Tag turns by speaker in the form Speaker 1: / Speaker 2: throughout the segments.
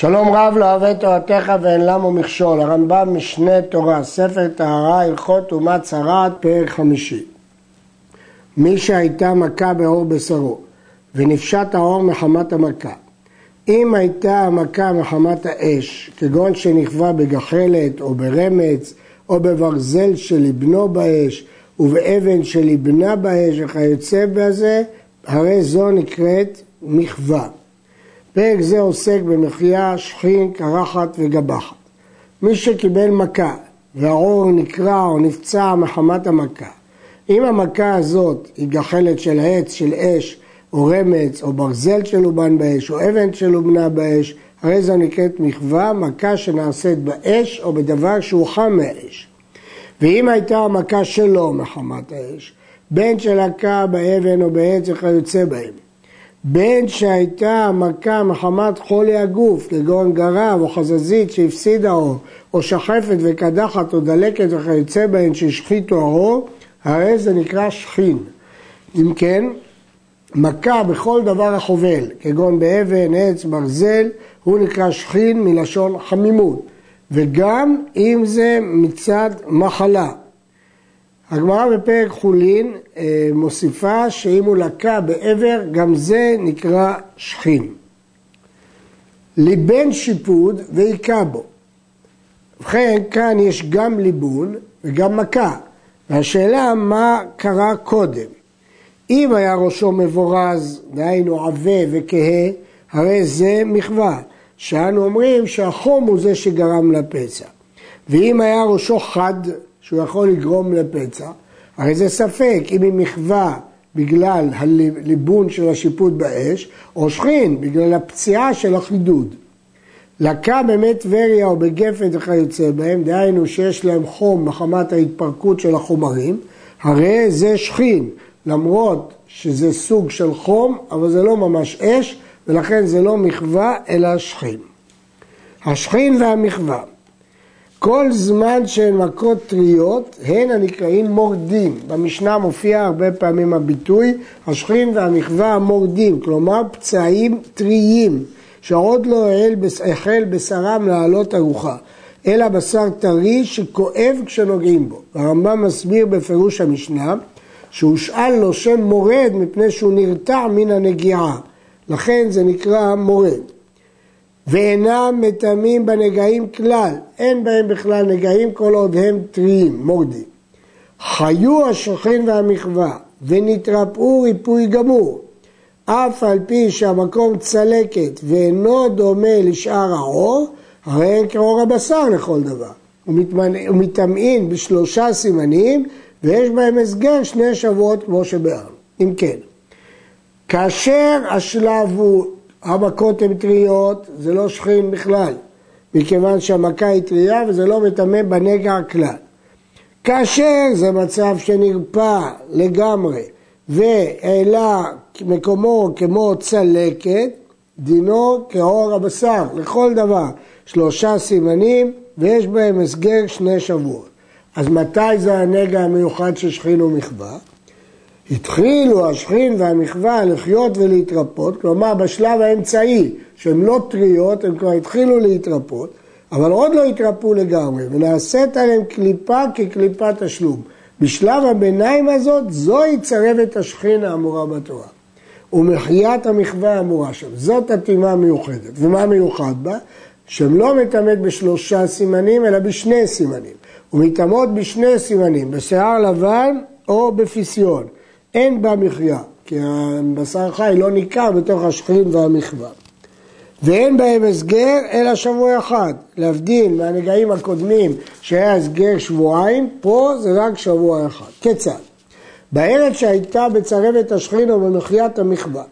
Speaker 1: שלום רב לא אוהב את תורתך ואין למו מכשול, הרמב"ם משנה תורה, ספר טהרה, הלכות טומאת צרעת, פרק חמישי. מי שהייתה מכה בעור בשרו ונפשט העור מחמת המכה. אם הייתה המכה מחמת האש, כגון שנכווה בגחלת או ברמץ או בברזל שליבנו באש ובאבן שליבנה באש וכיוצא בזה, הרי זו נקראת מחווה. פרק זה עוסק במחיה, שכין, קרחת וגבחת. מי שקיבל מכה והעור נקרע או נפצע מחמת המכה, אם המכה הזאת היא גחלת של עץ, של אש, או רמץ, או ברזל שלובן באש, או אבן שלובנה באש, הרי זו נקראת מחווה, מכה שנעשית באש או בדבר שהוא חם מהאש. ואם הייתה המכה שלו מחמת האש, בין שלקה באבן או בעץ וכיוצא בהם, בין שהייתה המכה מחמת חולי הגוף, כגון גרב או חזזית שהפסידה או, או שחפת וקדחת או דלקת וכיוצא בהן שהשחיתו הרוב, הרי זה נקרא שכין. אם כן, מכה בכל דבר החובל, כגון באבן, עץ, ברזל, הוא נקרא שכין מלשון חמימות. וגם אם זה מצד מחלה, הגמרא בפרק חולין אה, מוסיפה שאם הוא לקה בעבר, גם זה נקרא שכין. ליבן שיפוד והיכה בו. ובכן, כאן יש גם ליבון וגם מכה. והשאלה מה קרה קודם. אם היה ראשו מבורז, דהיינו עבה וכהה, הרי זה מחווה. שאנו אומרים שהחום הוא זה שגרם לפצע. ואם היה ראשו חד, שהוא יכול לגרום לפצע, הרי זה ספק אם היא מחווה בגלל הליבון של השיפוט באש, או שכין בגלל הפציעה של החידוד. לקה באמת טבריה או בגפן וכיוצא בהם, דהיינו שיש להם חום מחמת ההתפרקות של החומרים, הרי זה שכין, למרות שזה סוג של חום, אבל זה לא ממש אש, ולכן זה לא מחווה אלא שכין. השכין והמחווה כל זמן שהן מכות טריות, הן הנקראים מורדים. במשנה מופיע הרבה פעמים הביטוי, השכין והמחווה המורדים, כלומר פצעים טריים, שעוד לא החל בשרם לעלות ארוחה, אלא בשר טרי שכואב כשנוגעים בו. הרמב"ם מסביר בפירוש המשנה שהושאל לו שם מורד מפני שהוא נרתע מן הנגיעה, לכן זה נקרא מורד. ואינם מטמאים בנגעים כלל, אין בהם בכלל נגעים כל עוד הם טריים, מורדים. חיו השוכן והמחווה ונתרפאו ריפוי גמור, אף על פי שהמקום צלקת ואינו דומה לשאר העור, הרי אין כעור הבשר לכל דבר. הוא מטמאין בשלושה סימנים ויש בהם הסגר שני שבועות כמו שבארנו. אם כן, כאשר השלב הוא המכות הן טריות, זה לא שכין בכלל, מכיוון שהמכה היא טריה וזה לא מטמא בנגע כלל. כאשר זה מצב שנרפא לגמרי והעלה מקומו כמו צלקת, דינו כעור הבשר, לכל דבר, שלושה סימנים ויש בהם הסגר שני שבועות. אז מתי זה הנגע המיוחד של שכין ומחווה? התחילו השכין והמחווה לחיות ולהתרפות, כלומר בשלב האמצעי, שהן לא טריות, הן כבר התחילו להתרפות, אבל עוד לא התרפו לגמרי, ונעשית עליהן קליפה כקליפת תשלום. בשלב הביניים הזאת, זוהי צרבת השכין האמורה בתורה. ומחיית המחווה האמורה שם. זאת הטומאה המיוחדת. ומה מיוחד בה? לא מטמאת בשלושה סימנים, אלא בשני סימנים. ומטמאות בשני סימנים, בשיער לבן או בפיסיון. אין בה מחיה, כי הבשר חי לא ניכר בתוך השכין והמחווה. ואין בהם הסגר אלא שבוע אחד, להבדיל מהנגעים הקודמים שהיה הסגר שבועיים, פה זה רק שבוע אחד. כיצד? בערב שהייתה בצרבת השכין או במחיית המחווה,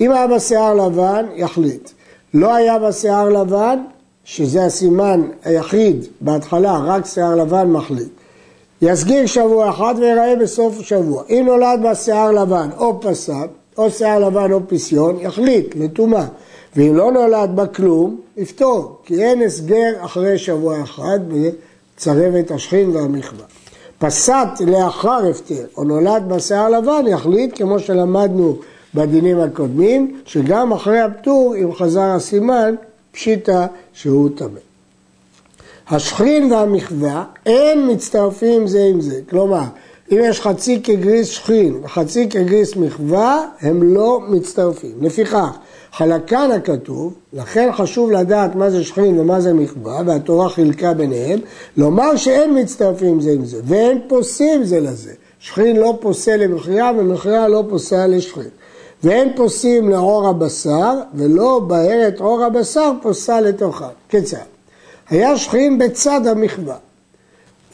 Speaker 1: אם היה בשיער לבן, יחליט. לא היה בשיער לבן, שזה הסימן היחיד בהתחלה, רק שיער לבן מחליט. יסגיר שבוע אחד ויראה בסוף השבוע. אם נולד בה שיער לבן או פסק, או שיער לבן או פסיון, יחליט לטומאה. ואם לא נולד בה כלום, יפתור, כי אין הסגר אחרי שבוע אחד בצרבת השכין והמחווה. פסט לאחר הפטר, או נולד בה שיער לבן, יחליט, כמו שלמדנו בדינים הקודמים, שגם אחרי הפטור, אם חזר הסימן, פשיטא שהוא טמא. השכרין והמחווה אין מצטרפים זה עם זה, כלומר אם יש חצי כגריס שכין וחצי כגריס מחווה, הם לא מצטרפים. לפיכך, חלקן הכתוב, לכן חשוב לדעת מה זה שכין ומה זה מחווה, והתורה חילקה ביניהם, לומר שאין מצטרפים זה עם זה, ואין פוסים זה לזה. שכין לא פוסל למכירה ומכירה לא פוסל לשכין. ואין פוסים לעור הבשר, ולא באר את עור הבשר פוסל לתוכה. כיצד? היה שכין בצד המחווה.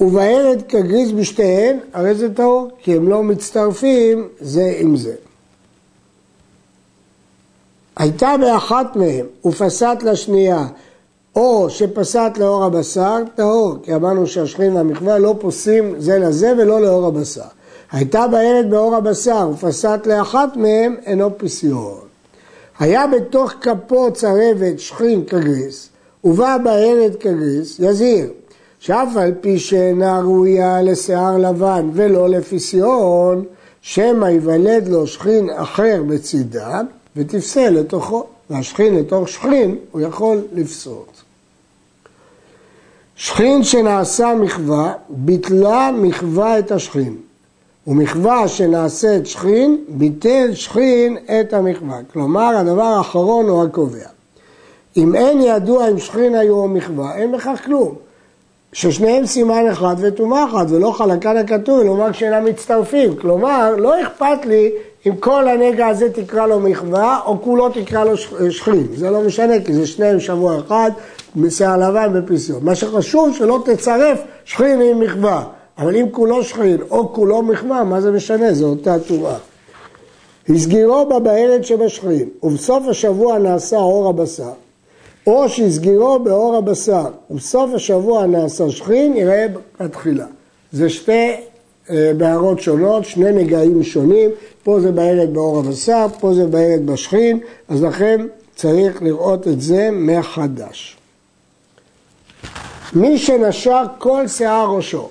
Speaker 1: ובערב כגריס בשתיהן, הרי זה טהור, כי הם לא מצטרפים זה עם זה. הייתה באחת מהם ופסט לשנייה, או שפסט לאור הבשר, טהור, כי אמרנו שהשכין והמחווה לא פוסים זה לזה ולא לאור הבשר. הייתה בערב באור הבשר ופסט לאחת מהם, אינו פסיון. היה בתוך כפו צרבת שכין כגריס, ובא בערב כגריס, יזהיר. שאף על פי שאינה ראויה לשיער לבן ולא לפיסיון, שמא ייוולד לו שכין אחר בצידה ותפסה לתוכו, והשכין לתוך שכין הוא יכול לפסות. שכין שנעשה מחווה, ביטלה מחווה את השכין, ומחווה שנעשית שכין, ביטל שכין את המחווה. כלומר, הדבר האחרון הוא הקובע. אם אין ידוע אם שכין היו או מחווה, אין בכך כלום. ששניהם סימן אחד וטומאה אחת, ולא חלקן הכתוב, לומר שאינם מצטרפים. כלומר, לא אכפת לי אם כל הנגע הזה תקרא לו מחווה, או כולו תקרא לו שכין. זה לא משנה, כי זה שניהם שבוע אחד, בשיער לבן בפסיון. מה שחשוב, שלא תצרף שכין עם מחווה. אבל אם כולו שכין או כולו מחווה, מה זה משנה? זו אותה טומאה. הסגירו בה בילד שבשכין, ובסוף השבוע נעשה אור הבשר. או שהסגירו באור הבשר, ובסוף השבוע נעשה שכין, יראה בתחילה. זה שתי אה, בערות שונות, שני נגעים שונים, פה זה בילד באור הבשר, פה זה בילד בשכין, אז לכן צריך לראות את זה מחדש. מי שנשר כל שיער ראשו,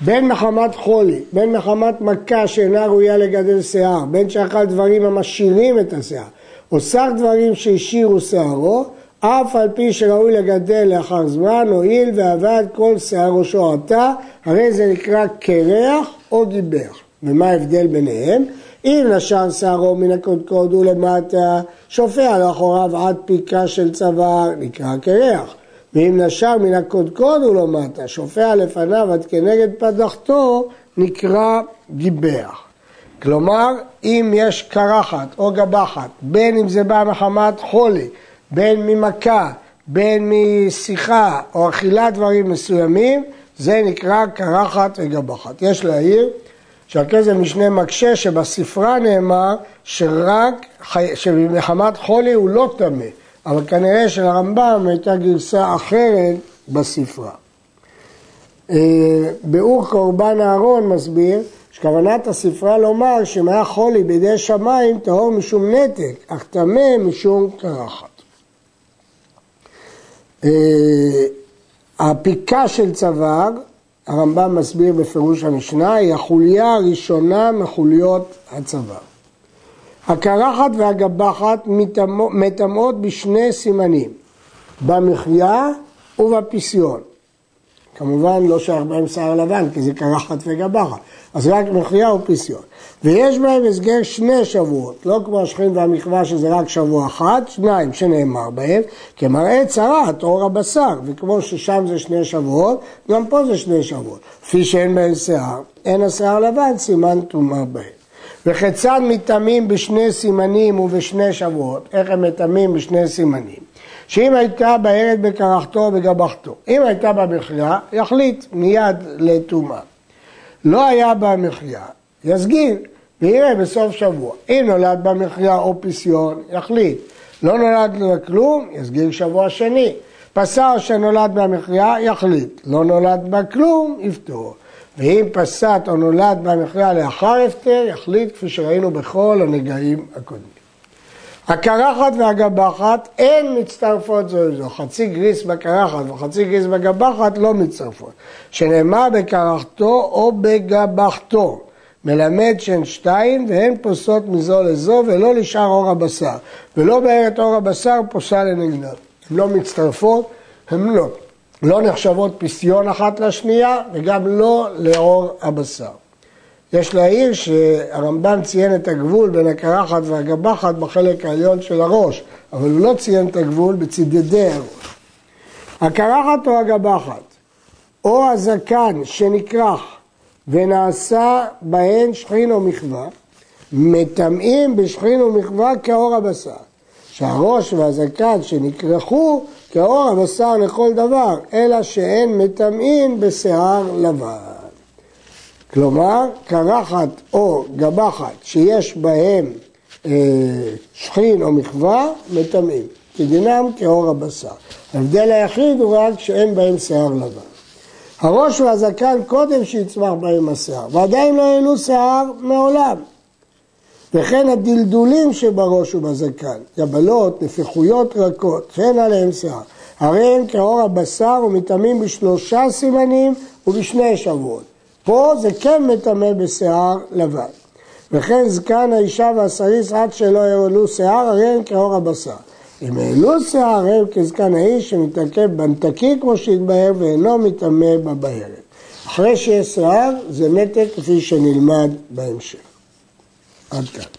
Speaker 1: בין מחמת חולי, בין מחמת מכה שאינה ראויה לגדל שיער, בין שאכל דברים המשאירים את השיער, או שר דברים שהשאירו שיערו, אף על פי שראוי לגדל לאחר זמן, הואיל ועבד כל שיער ראשו עתה, הרי זה נקרא קרח או גיבח. ומה ההבדל ביניהם? אם נשר שערו מן הקודקוד ולמטה, שופע לאחוריו עד פיקה של צוואר, נקרא קרח. ואם נשר מן הקודקוד ולמטה, שופע לפניו עד כנגד פדחתו, נקרא גיבח. כלומר, אם יש קרחת או גבחת, בין אם זה בא מחמת חולי, בין ממכה, בין משיחה או אכילת דברים מסוימים, זה נקרא קרחת וגבחת. יש להעיר שהכסף משנה מקשה שבספרה נאמר שרק, שמחמת חולי הוא לא טמא, אבל כנראה שלרמב"ם הייתה גרסה אחרת בספרה. אה, ביאור קורבן אהרון מסביר שכוונת הספרה לומר היה חולי בידי שמיים טהור משום נתק, אך טמא משום קרחת. אה, הפיקה של צוואר, הרמב"ם מסביר בפירוש המשנה, היא החוליה הראשונה מחוליות הצוואר. הקרחת והגבחת מטמאות בשני סימנים, במחיה ובפסיון. כמובן לא שייך בהם שיער לבן, כי זה קרחת וגבחת, אז רק מחיה ופסיון. ויש בהם הסגר שני שבועות, לא כמו השכין והמחווה שזה רק שבוע אחד, שניים שנאמר בהם, כמראה צרת אור הבשר, וכמו ששם זה שני שבועות, גם פה זה שני שבועות. כפי שאין בהם שיער, אין השיער לבן, סימן טומאה בהם. וכיצד מטמאים בשני סימנים ובשני שבועות? איך הם מטמאים בשני סימנים? שאם הייתה בערב בקרחתו בגבחתו, אם הייתה במחיה, יחליט מיד לטומאה. לא היה במחיה, יסגיר, ויראה בסוף שבוע. אם נולד במחיה או פסיון, יחליט. לא נולד לו כלום, יסגיר שבוע שני. פסר שנולד במחיה, יחליט. לא נולד בה כלום, יפתור. ואם פסת או נולד במחיה לאחר הפטר, יחליט כפי שראינו בכל הנגעים הקודמים. הקרחת והגבחת אין מצטרפות זו זו, חצי גריס בקרחת וחצי גריס בגבחת לא מצטרפות, שנאמר בקרחתו או בגבחתו, מלמד שהן שתיים והן פוסות מזו לזו ולא נשאר אור הבשר, ולא בארץ אור הבשר פוסה לנגדם. הן לא מצטרפות, הן לא, לא נחשבות פסטיון אחת לשנייה וגם לא לאור הבשר. יש להעיר שהרמב"ן ציין את הגבול בין הקרחת והגבחת בחלק העליון של הראש, אבל הוא לא ציין את הגבול בצדדי הראש. הקרחת או הגבחת, או הזקן שנכרך ונעשה בהן שכין או מחווה, מטמאים בשכין ומחווה כאור הבשר. שהראש והזקן שנכרכו כאור הבשר לכל דבר, אלא שאין מטמאים בשיער לבן. כלומר, קרחת או גבחת שיש בהם אה, שכין או מחווה, מטמאים. כדינם כאור הבשר. ההבדל היחיד הוא רק שאין בהם שיער לבן. הראש והזקן קודם שיצמח בהם השיער, ועדיין לא העלו שיער מעולם. וכן הדלדולים שבראש ובזקן, גבלות, נפיחויות רכות, שאין עליהם שיער. הרי הם כאור הבשר ומטמאים בשלושה סימנים ובשני שבועות. פה זה כן מטמא בשיער לבן. וכן זקן האישה והסריס עד שלא העלו שיער, הרי הם כאור הבשר. אם העלו שיער הם כזקן האיש שמתעכב במתקים כמו שהתבהר ואינו מטמא בבהרת. אחרי שיש שיער זה מתק כפי שנלמד בהמשך. עד כאן.